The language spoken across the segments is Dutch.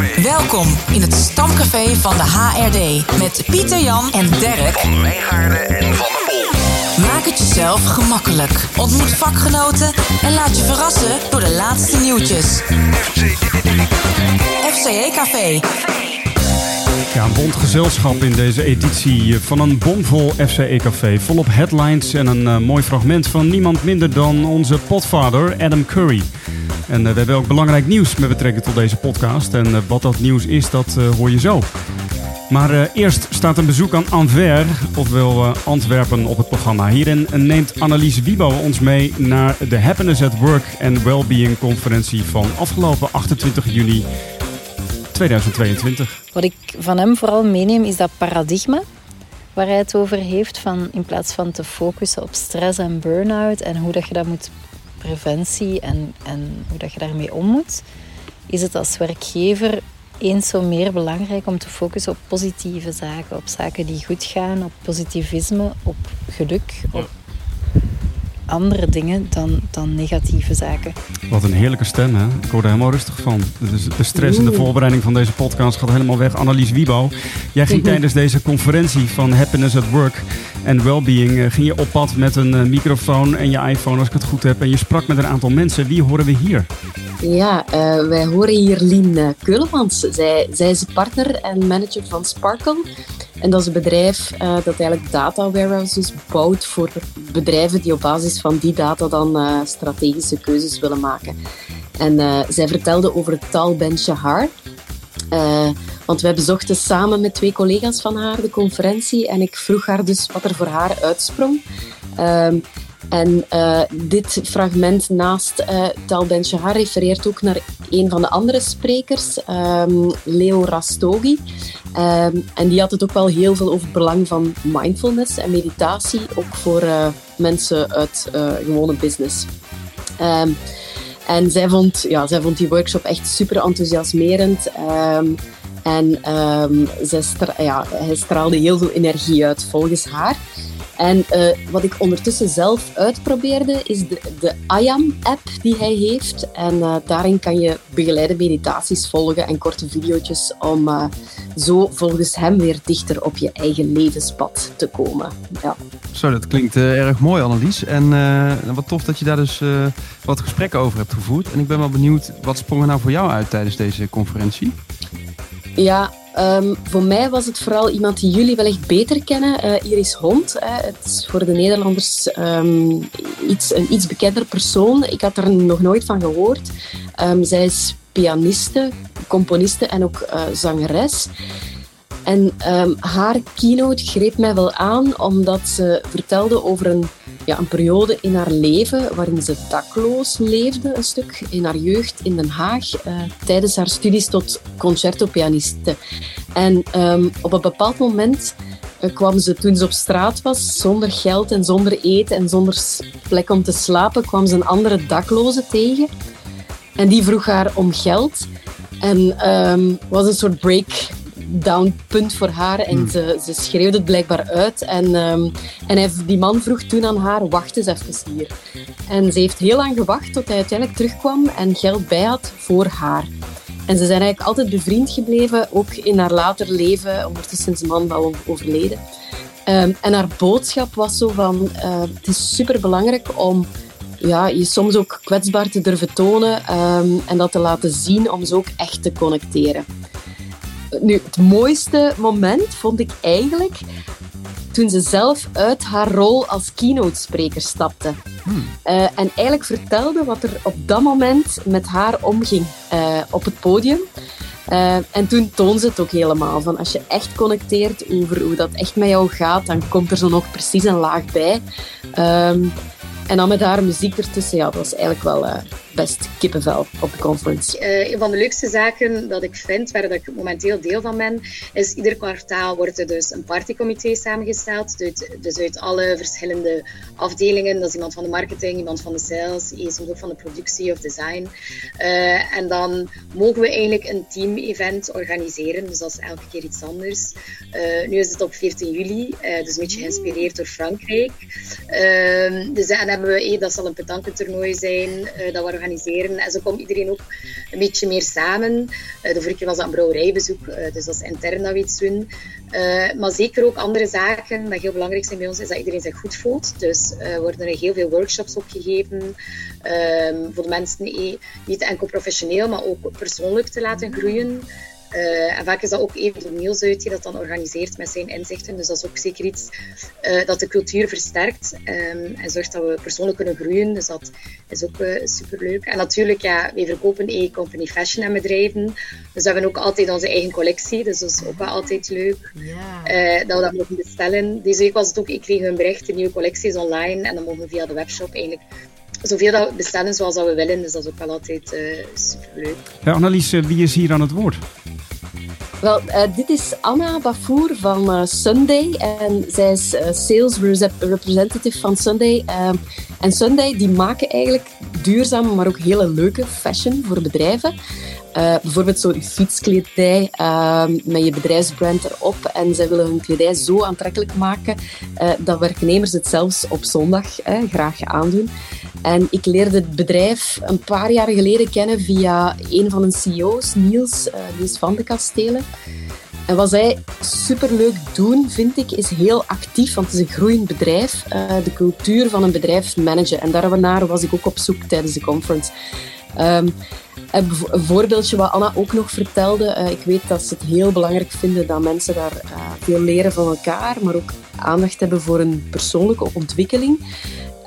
Stamcafé. Welkom in het Stamcafé van de HRD met Pieter Jan en Dirk. Van Wijngaarden en Van der Pol. Maak het jezelf gemakkelijk. Ontmoet vakgenoten en laat je verrassen door de laatste nieuwtjes. FCE Café. Ja, een bond gezelschap in deze editie van een bomvol FCE Café. Volop headlines en een eh, mooi fragment van niemand minder dan onze potvader Adam Curry. En eh, we hebben ook belangrijk nieuws met betrekking tot deze podcast. En eh, wat dat nieuws is, dat eh, hoor je zo. Maar eerst staat een bezoek aan Anvers, ofwel Antwerpen, op het programma. Hierin neemt Annelies Wiebo ons mee naar de Happiness at Work en Wellbeing conferentie van afgelopen 28 juni 2022. Wat ik van hem vooral meeneem is dat paradigma waar hij het over heeft. Van in plaats van te focussen op stress en burn-out en hoe dat je dat moet preventie en, en hoe dat je daarmee om moet, is het als werkgever eens zo meer belangrijk om te focussen op positieve zaken, op zaken die goed gaan, op positivisme, op geluk, op andere dingen dan, dan negatieve zaken. Wat een heerlijke stem, hè? Ik word er helemaal rustig van. Dus de stress in de voorbereiding van deze podcast gaat helemaal weg. Annelies Wiebo, jij ging tijdens deze conferentie van Happiness at Work en Wellbeing... eh, ging je op pad met een eh, microfoon en je iPhone, als ik het goed heb... en je sprak met een aantal mensen. Wie horen we hier? Ja, eh, wij horen hier Lien Keulemans. Zij, zij is partner en manager van Sparkle. En dat is een bedrijf eh, dat eigenlijk data warehouses bouwt voor bedrijven die op basis van die data dan eh, strategische keuzes willen maken. En eh, zij vertelde over Tal Ben Shahar. Want wij bezochten samen met twee collega's van haar de conferentie en ik vroeg haar dus wat er voor haar uitsprong. Ehm, en dit fragment naast eh, Tal Ben Shahar refereert ook naar een van de andere sprekers, ehm, Leo Rastogi. Ehm, en die had het ook wel heel veel over het belang van mindfulness en meditatie, ook voor eh, mensen uit eh, gewone business. Ehm, en zij vond, ja, zij vond die workshop echt super enthousiasmerend. Ehm, en zij hij straalde heel veel energie uit, volgens haar. En eh, wat ik ondertussen zelf uitprobeerde, is de, de IAM-app die hij heeft. En eh, daarin kan je begeleide meditaties volgen en korte video's om eh, zo volgens hem weer dichter op je eigen levenspad te komen. Ja. Zo, dat klinkt erg mooi, Annelies. En wat tof dat je daar dus wat gesprekken over hebt gevoerd. En ik ben wel benieuwd, wat sprong er nou voor jou uit tijdens deze conferentie? Ja, ehm, voor mij was het vooral iemand die jullie wellicht beter kennen, eh, Iris Hond. Hè. Het is voor de Nederlanders ehm, iets, een iets bekender persoon. Ik had er nog nooit van gehoord. Ehm, zij is pianiste, componiste en ook eh, zangeres. En ehm, haar keynote greep mij wel aan, omdat ze vertelde over een, ja, een periode in haar leven waarin ze dakloos leefde, een stuk in haar jeugd in Den Haag, eh, tijdens haar studies tot concertopianiste. En ehm, op een bepaald moment eh, kwam ze, toen ze op straat was, zonder geld en zonder eten en zonder plek om te slapen, kwam ze een andere dakloze tegen. En die vroeg haar om geld. En ehm was een soort breakdown punt voor haar. En ze, ze schreeuwde het blijkbaar uit. En, ehm, en hij, die man vroeg toen aan haar, wacht eens even hier. En ze heeft heel lang gewacht tot hij uiteindelijk terugkwam en geld bij had voor haar. En ze zijn eigenlijk altijd bevriend gebleven, ook in haar later leven. Ondertussen is de man wel overleden. Ehm, en haar boodschap was zo van, eh, het is superbelangrijk om ja, je soms ook kwetsbaar te durven tonen ehm, en dat te laten zien om zo ook echt te connecteren. Nu, het mooiste moment vond ik eigenlijk toen ze zelf uit haar rol als keynote-spreker stapte. Eh, en eigenlijk vertelde wat er op dat moment met haar omging eh, op het podium. Eh, en toen toonde ze het ook helemaal. Van als je echt connecteert over hoe dat echt met jou gaat, dan komt er zo nog precies een laag bij. Ehm, en dan met haar muziek ertussen, ja, dat was eigenlijk wel best kippenvel op de conference. Eh, een van de leukste zaken dat ik vind, waar dat ik momenteel deel van ben, is ieder kwartaal wordt er dus een partycomité samengesteld. Dus, uit alle verschillende afdelingen. Dat is iemand van de marketing, iemand van de sales, soms ook van de productie of design. Eh, en dan mogen we eigenlijk een team-event organiseren. Dus dat is elke keer iets anders. Eh, nu is het op 14 juli, dus een beetje geïnspireerd door Frankrijk. Ehm, dus dan hebben we, dat zal een petankentoernooi zijn, dat we organiseren. En zo komt iedereen ook een beetje meer samen. Uh, de vorige keer was dat een brouwerijbezoek, uh, dus dat is intern dat we iets doen. Uh, maar zeker ook andere zaken dat heel belangrijk zijn bij ons, is dat iedereen zich goed voelt. Dus worden er heel veel workshops opgegeven. Ehm, voor de mensen niet enkel professioneel, maar ook persoonlijk te laten groeien. Uh, en vaak is dat ook even de Niels uit die dat dan organiseert met zijn inzichten. Dus dat is ook zeker iets uh, dat de cultuur versterkt um, en zorgt dat we persoonlijk kunnen groeien. Dus dat is ook uh, superleuk. En natuurlijk, ja, wij verkopen e-company fashion aan bedrijven. Dus we hebben ook altijd onze eigen collectie. Dus dat is ook wel altijd leuk. Yeah. dat we dat mogen bestellen. Deze week was het ook, ik kreeg een bericht, de nieuwe collectie is online. En dan mogen we via de webshop eigenlijk zoveel dat we bestellen zoals dat we willen. Dus dat is ook wel altijd uh, superleuk. Ja, Annelies, wie is hier aan het woord? Wel, uh, dit is Anna Bafour van uh, Sunday. En zij is uh, sales representative van Sunday. en Sunday die maken eigenlijk duurzame, maar ook hele leuke fashion voor bedrijven. bijvoorbeeld zo fietskledij met je bedrijfsbrand erop. En zij willen hun kledij zo aantrekkelijk maken dat werknemers het zelfs op zondag graag aandoen. En ik leerde het bedrijf een paar jaar geleden kennen via een van de CEO's, Niels, Niels van de Kastelen. En wat zij superleuk doen, vind ik, is heel actief, want het is een groeiend bedrijf, uh, de cultuur van een bedrijf managen. En daarnaar was ik ook op zoek tijdens de conference. Um, een voorbeeldje wat Anna ook nog vertelde. Uh, ik weet dat ze het heel belangrijk vinden dat mensen daar veel leren van elkaar, maar ook aandacht hebben voor een persoonlijke ontwikkeling.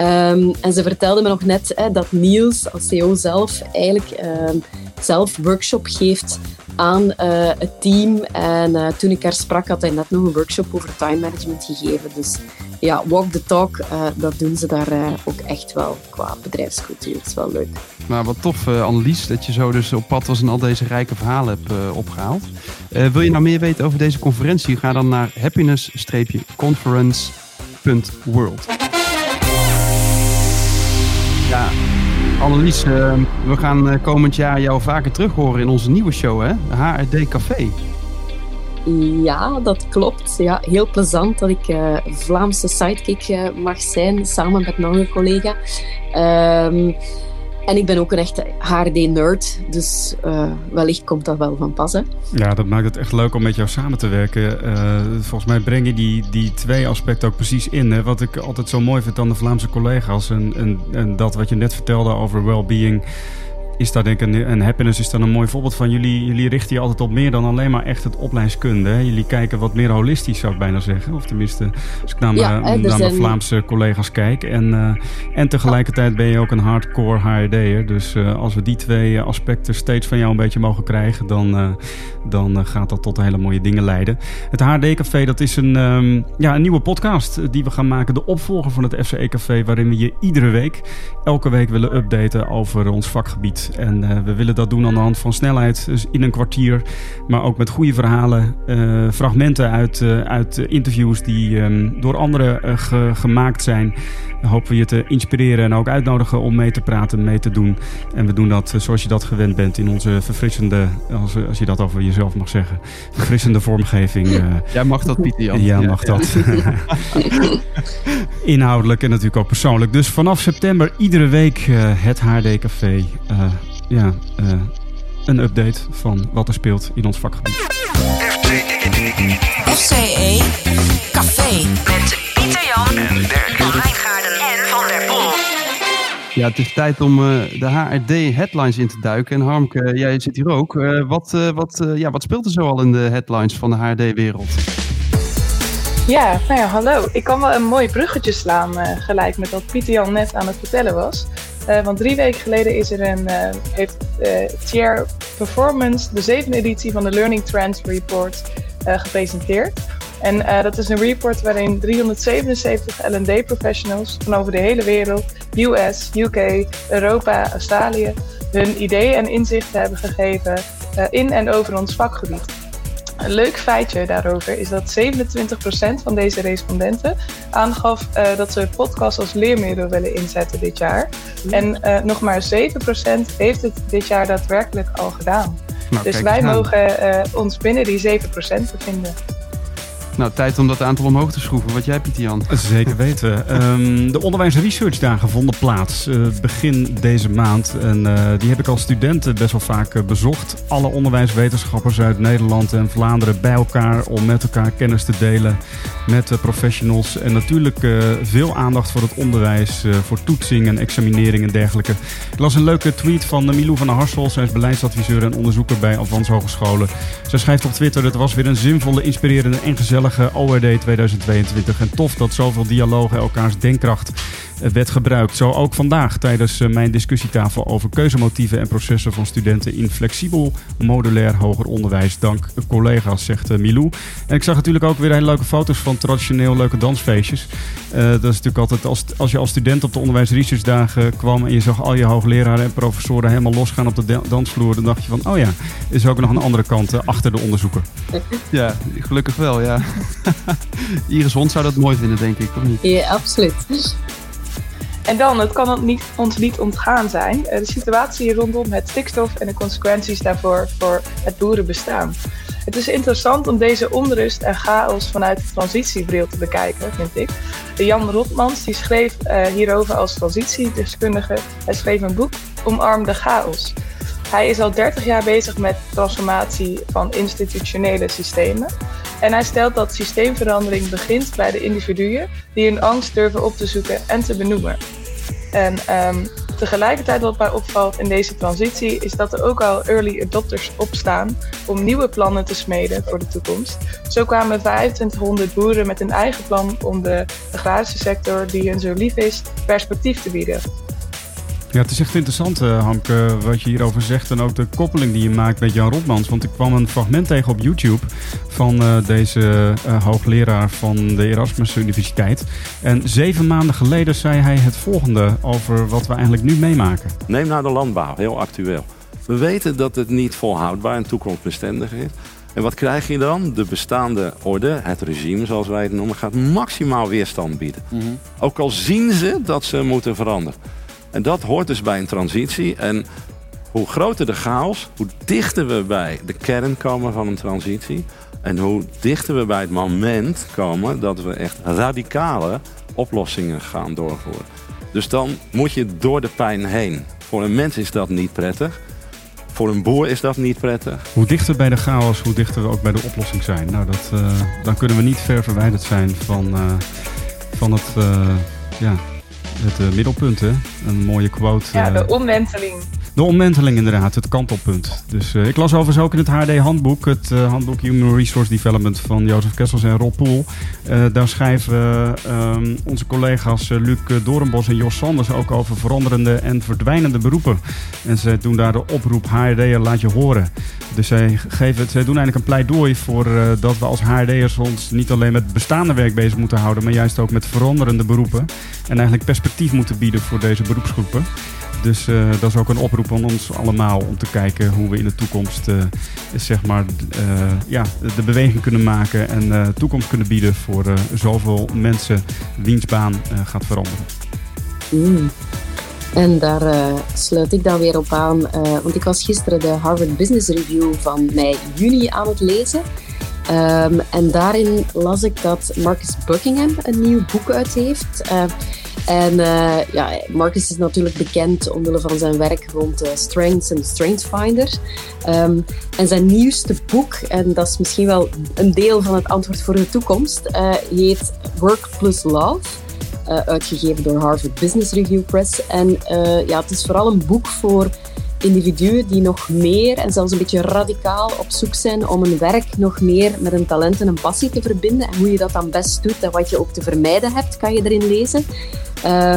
Um, en ze vertelde me nog net hè, dat Niels als CEO zelf eigenlijk um, zelf workshop geeft aan uh, het team. En uh, toen ik haar sprak, had hij net nog een workshop over time management gegeven. Dus ja, walk the talk, uh, dat doen ze daar ook echt wel qua bedrijfscultuur. Het is wel leuk. Nou, wat tof, Annelies, dat je zo dus op pad was en al deze rijke verhalen hebt opgehaald. wil je nou meer weten over deze conferentie? Ga dan naar happiness-conference.world. Annelies, uh, we gaan uh, komend jaar jou vaker terug horen in onze nieuwe show, hè? HRD Café. Ja, dat klopt. Ja, heel plezant dat ik uh, Vlaamse sidekick mag zijn, samen met een andere collega. Ehm, en ik ben ook een echte HRD-nerd, dus uh, wellicht komt dat wel van pas. Ja, dat maakt het echt leuk om met jou samen te werken. Uh, volgens mij breng je die, die twee aspecten ook precies in. Hè? Wat ik altijd zo mooi vind aan de Vlaamse collega's en, en dat wat je net vertelde over well-being is daar denk ik een, een happiness is daar een mooi voorbeeld van. Jullie, jullie richten je altijd op meer dan alleen maar echt het opleidingskunde. Hè? Jullie kijken wat meer holistisch, zou ik bijna zeggen. Of tenminste, als ik naar, mijn, naar mijn Vlaamse collega's kijk. En, uh, en tegelijkertijd ben je ook een hardcore HRD'er. Dus uh, als we die twee aspecten steeds van jou een beetje mogen krijgen, dan, uh, dan gaat dat tot hele mooie dingen leiden. Het HRD Café, dat is een, um, ja, een nieuwe podcast die we gaan maken. De opvolger van het FCE Café, waarin we je iedere week, elke week willen updaten over ons vakgebied. En uh, we willen dat doen aan de hand van snelheid, dus in een kwartier. Maar ook met goede verhalen, uh, fragmenten uit, uh, uit interviews die um, door anderen ge gemaakt zijn. Dan hopen we je te inspireren en ook uitnodigen om mee te praten, mee te doen. En we doen dat zoals je dat gewend bent in onze verfrissende, als, als je dat over jezelf mag zeggen, verfrissende vormgeving. Jij mag dat, Pieter Jan. Ja, mag ja. dat. Inhoudelijk en natuurlijk ook persoonlijk. Dus vanaf september iedere week het HD Café ja, uh, een update van wat er speelt in ons vakgebied. FCE Café met Pieter Jan, en Dirk Ja, het is tijd om uh, de HRD headlines in te duiken. En Harmke, jij zit hier ook. Uh, wat, uh, wat, ja, wat speelt er zo al in de headlines van de HRD-wereld? Ja, nou ja, hallo. Ik kan wel een mooi bruggetje slaan gelijk met wat Pieter Jan net aan het vertellen was. Want drie weken geleden is er een, heeft Tier Performance de zevende editie van de Learning Trends Report gepresenteerd. En dat is een report waarin 377 L&D professionals van over de hele wereld, US, UK, Europa, Australië, hun ideeën en inzichten hebben gegeven in en over ons vakgebied. Een leuk feitje daarover is dat 27% van deze respondenten aangaf uh, dat ze podcast als leermiddel willen inzetten dit jaar. En uh, nog maar 7% heeft het dit jaar daadwerkelijk al gedaan. Nou, dus wij mogen uh, ons binnen die 7% bevinden. Nou, tijd om dat aantal omhoog te schroeven. Wat jij, Pieter Jan? Zeker weten. Ehm, de Onderwijs Research Dagen vonden plaats eh, begin deze maand. En eh, die heb ik als student best wel vaak eh, bezocht. Alle onderwijswetenschappers uit Nederland en Vlaanderen bij elkaar om met elkaar kennis te delen met professionals. En natuurlijk veel aandacht voor het onderwijs, voor toetsing en examinering en dergelijke. Ik las een leuke tweet van Milou van der Harsel. Zij is beleidsadviseur en onderzoeker bij Avans Hogescholen. Zij schrijft op Twitter: Het was weer een zinvolle, inspirerende en gezellige ORD 2022. En tof dat zoveel dialogen elkaars denkkracht eh, werd gebruikt. Zo ook vandaag tijdens eh, mijn discussietafel over keuzemotieven en processen van studenten in flexibel modulair hoger onderwijs. Dank collega's, zegt eh, Milou. En ik zag natuurlijk ook weer hele leuke foto's van traditioneel leuke dansfeestjes. dat is natuurlijk altijd als, als je als student op de onderwijs researchdagen kwam en je zag al je hoogleraren en professoren helemaal losgaan op de dansvloer, dan dacht je van, oh ja, is ook nog een andere kant achter de onderzoeker. Ja, gelukkig wel, ja. Iris Hond zou dat mooi vinden, denk ik, of niet? Ja, absoluut. En dan, het kan niet, ons niet ontgaan zijn, eh, de situatie rondom het stikstof en de consequenties daarvoor voor het boerenbestaan. Het is interessant om deze onrust en chaos vanuit de transitiebril te bekijken, vind ik. Jan Rotmans die schreef uh, hierover als transitiedeskundige. Hij schreef een boek Omarm de chaos. Hij is al 30 jaar bezig met transformatie van institutionele systemen. En hij stelt dat systeemverandering begint bij de individuen die hun angst durven op te zoeken en te benoemen. En um, tegelijkertijd wat mij opvalt in deze transitie is dat er ook al early adopters opstaan om nieuwe plannen te smeden voor de toekomst. Zo kwamen 2500 boeren met een eigen plan om de agrarische sector, die hun zo lief is, perspectief te bieden. Ja, het is echt interessant, uh, Hamke, wat je hierover zegt. En ook de koppeling die je maakt met Jan Rotmans. Want ik kwam een fragment tegen op YouTube van uh, deze uh, hoogleraar van de Erasmus Universiteit. En zeven maanden geleden zei hij het volgende over wat we eigenlijk nu meemaken. Neem nou de landbouw, heel actueel. We weten dat het niet volhoudbaar en toekomstbestendig is. En wat krijg je dan? De bestaande orde, het regime zoals wij het noemen, gaat maximaal weerstand bieden. Mm -hmm. Ook al zien ze dat ze moeten veranderen. En dat hoort dus bij een transitie. En hoe groter de chaos, hoe dichter we bij de kern komen van een transitie. En hoe dichter we bij het moment komen dat we echt radicale oplossingen gaan doorvoeren. Dus dan moet je door de pijn heen. Voor een mens is dat niet prettig. Voor een boer is dat niet prettig. Hoe dichter bij de chaos, hoe dichter we ook bij de oplossing zijn. Nou, dat, uh, dan kunnen we niet ver verwijderd zijn van, uh, van het, uh, ja, het uh, middelpunt, hè? Een mooie quote. Ja, de eh, omwenteling. De omwenteling inderdaad, het kantelpunt. Dus uh, ik las overigens ook in het HD-handboek, het uh, handboek Human Resource Development van Jozef Kessels en Rob Poel. Uh, daar schrijven onze collega's Luc Doornbos en Jos Sanders ook over veranderende en verdwijnende beroepen. En ze doen daar de oproep HRD'er laat je horen. Dus zij, geven, zij doen eigenlijk een pleidooi voor dat we als HRD'ers ons niet alleen met bestaande werk bezig moeten houden, maar juist ook met veranderende beroepen. En eigenlijk perspectief moeten bieden voor deze beroepsgroepen. Dus uh, dat is ook een oproep aan ons allemaal om te kijken hoe we in de toekomst uh, zeg maar, uh, ja, de beweging kunnen maken en toekomst kunnen bieden voor zoveel mensen wiens baan gaat veranderen. Mm. En daar sluit ik dan weer op aan, want ik was gisteren de Harvard Business Review van mei juni aan het lezen. Um, en daarin las ik dat Marcus Buckingham een nieuw boek uit heeft. En uh, ja, Marcus is natuurlijk bekend omwille van zijn werk rond uh, Strengths en Strength Finder. Um, en zijn nieuwste boek, en dat is misschien wel een deel van het antwoord voor de toekomst, uh, heet Work Plus Love. uitgegeven door Harvard Business Review Press. En ja, het is vooral een boek voor individuen die nog meer en zelfs een beetje radicaal op zoek zijn om een werk nog meer met een talent en een passie te verbinden. En hoe je dat dan best doet en wat je ook te vermijden hebt, kan je erin lezen. Uh,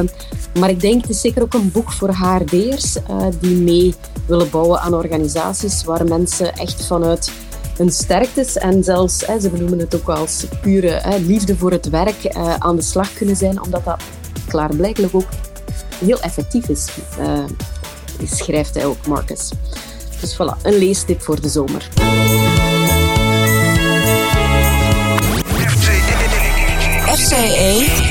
maar ik denk, het is zeker ook een boek voor HRD'ers uh, die mee willen bouwen aan organisaties waar mensen echt vanuit hun sterktes en zelfs, ze benoemen het ook als pure liefde voor het werk, uh, aan de slag kunnen zijn, omdat dat klaarblijkelijk ook heel effectief is, uh, schrijft hij ook, Marcus. Dus voilà, een leestip voor de zomer. FCE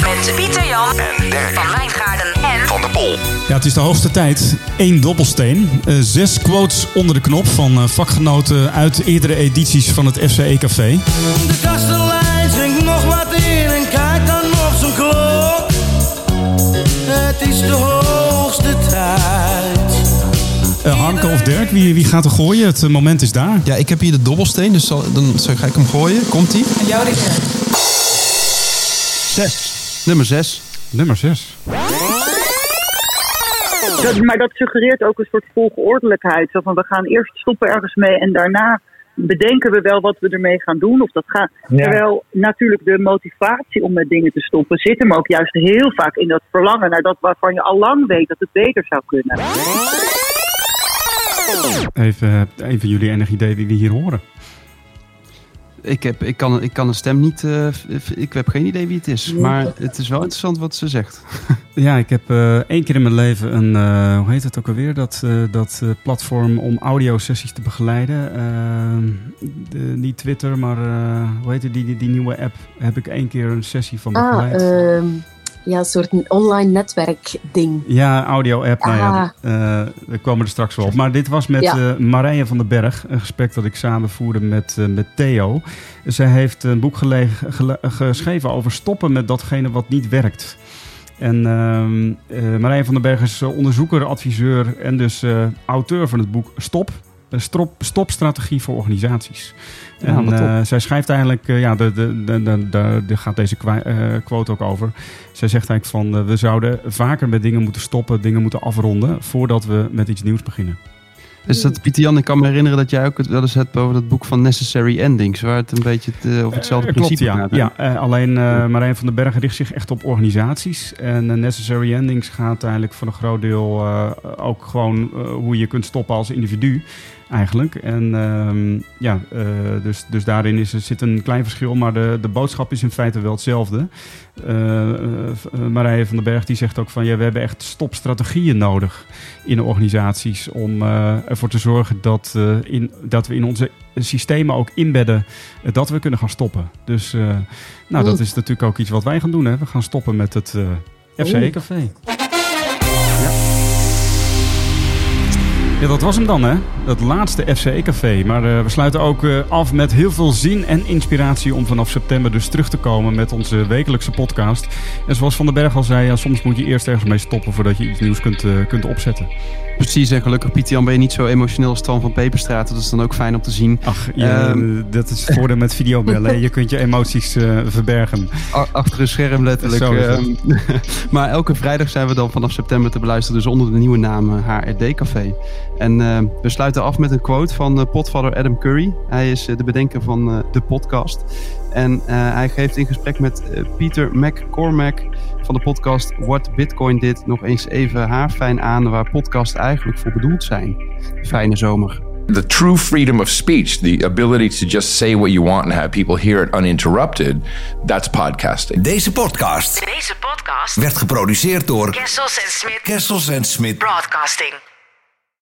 Met Pieter Jan en Dirk van Wijngaarden en Van de Pol. Ja, het is de hoogste tijd. Eén dobbelsteen. Eh, zes quotes onder de knop van eh, vakgenoten uit eerdere edities van het FCE Café. De kastelein zingt nog wat in en kijkt dan op zijn klok. Het is de hoogste tijd. Eh Harmke of Dirk, wie, wie gaat er gooien? Het moment is daar. Ja, ik heb hier de dobbelsteen, dus zal, dan zal- ga ik hem gooien. Komt-ie? En jou dit Zes. Nummer zes. Nummer zes. Dat, maar dat suggereert ook een soort volgeordelijkheid. Zo van we gaan eerst stoppen ergens mee en daarna bedenken we wel wat we ermee gaan doen. Of dat gaat. Ja. Terwijl natuurlijk de motivatie om met dingen te stoppen zit hem ook juist heel vaak in dat verlangen naar dat waarvan je al lang weet dat het beter zou kunnen. Even, eh, een van jullie enig idee wie we hier horen? Ik, heb, ik, kan, ik kan een stem niet... eh, ik heb geen idee wie het is. Maar het is wel interessant wat ze zegt. Ja, ik heb eh, één keer in mijn leven een, eh, hoe heet het ook alweer, dat, eh, dat platform om audiosessies te begeleiden. De, niet Twitter, maar eh, hoe heet het, die, die, die nieuwe app, heb ik één keer een sessie van Ah, begeleid. ehm, ja, een soort online netwerkding. Ja, audio-app. Nou ja, Ah. eh, we komen er straks wel op. Maar dit was met Ja. eh, Marije van den Berg. Een gesprek dat ik samen voerde met, eh, met Theo. Zij heeft een boek geschreven over stoppen met datgene wat niet werkt. En ehm eh, Marije van den Berg is onderzoeker, adviseur en dus auteur van het boek Stop. Een stop, stopstrategie voor organisaties. Ja, en eh, zij schrijft eigenlijk, eh, ja, de, de, de, de, de- daar gaat deze kwa- eh, quote ook over. Zij zegt eigenlijk van, we zouden vaker met dingen moeten stoppen, dingen moeten afronden, voordat we met iets nieuws beginnen. Dus dat, Pieter Jan, ik kan me herinneren dat jij ook het wel eens hebt over dat boek van Necessary Endings. Waar het een beetje over hetzelfde Eh, klopt, principe ja. gaat. hè? ja alleen eh Marijn van den Berg richt zich echt op organisaties. En Necessary Endings gaat eigenlijk voor een groot deel ook gewoon hoe je kunt stoppen als individu. Eigenlijk. En ehm, ja, eh, dus, dus daarin is, er zit een klein verschil, maar de, de boodschap is in feite wel hetzelfde. Eh, Marije van den Berg die zegt ook van ja, we hebben echt stopstrategieën nodig in organisaties om ervoor te zorgen dat, in, dat we in onze systemen ook inbedden dat we kunnen gaan stoppen. Dus nou, dat is natuurlijk ook iets wat wij gaan doen. Hè. We gaan stoppen met het eh FCE Café. Ja, dat was hem dan, hè? Dat laatste FCE-café. Maar eh, we sluiten ook eh, af met heel veel zin en inspiratie om vanaf september dus terug te komen met onze wekelijkse podcast. En zoals Van den Berg al zei, ja, soms moet je eerst ergens mee stoppen voordat je iets nieuws kunt, eh, kunt opzetten. Precies, en gelukkig Pieter Jan ben je niet zo emotioneel als Stan van Peperstraat. Dat is dan ook fijn om te zien. Ach, ja, Ehm, dat is het voordeel met videobellen. Je kunt je emoties verbergen. Achter een scherm letterlijk. Zo. Ehm, maar elke vrijdag zijn we dan vanaf september te beluisteren. Dus onder de nieuwe naam HRD Café. En eh, we sluiten af met een quote van eh, potvader Adam Curry. Hij is eh, de bedenker van eh, de podcast. En eh, hij geeft in gesprek met eh, Peter McCormack van de podcast What Bitcoin Did... nog eens even haarfijn aan waar podcasts eigenlijk voor bedoeld zijn. Fijne zomer. The true freedom of speech, the ability to just say what you want and have people hear it uninterrupted, that's podcasting. Deze podcast Deze podcast werd geproduceerd door Kessels en Smit Kessels en Smit Broadcasting.